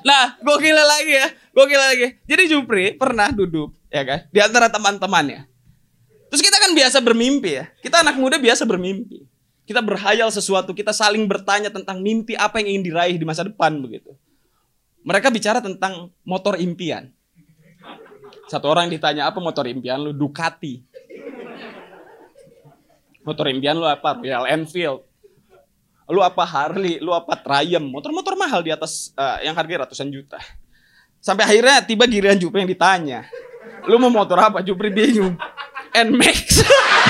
Nah, gokil lagi ya. Gokil lagi. Jadi Jupri pernah duduk, ya kan? Di antara teman-temannya. Terus kita kan biasa bermimpi ya. Kita anak muda biasa bermimpi. Kita berhayal sesuatu, kita saling bertanya tentang mimpi apa yang ingin diraih di masa depan begitu. Mereka bicara tentang motor impian. Satu orang ditanya apa motor impian lu? Ducati. Motor impian lu apa? Royal Enfield. Lu apa Harley? Lu apa Triumph? Motor-motor mahal di atas uh, yang harganya ratusan juta. Sampai akhirnya tiba giliran Jupri yang ditanya. Lu mau motor apa? Jupri bingung. Nmax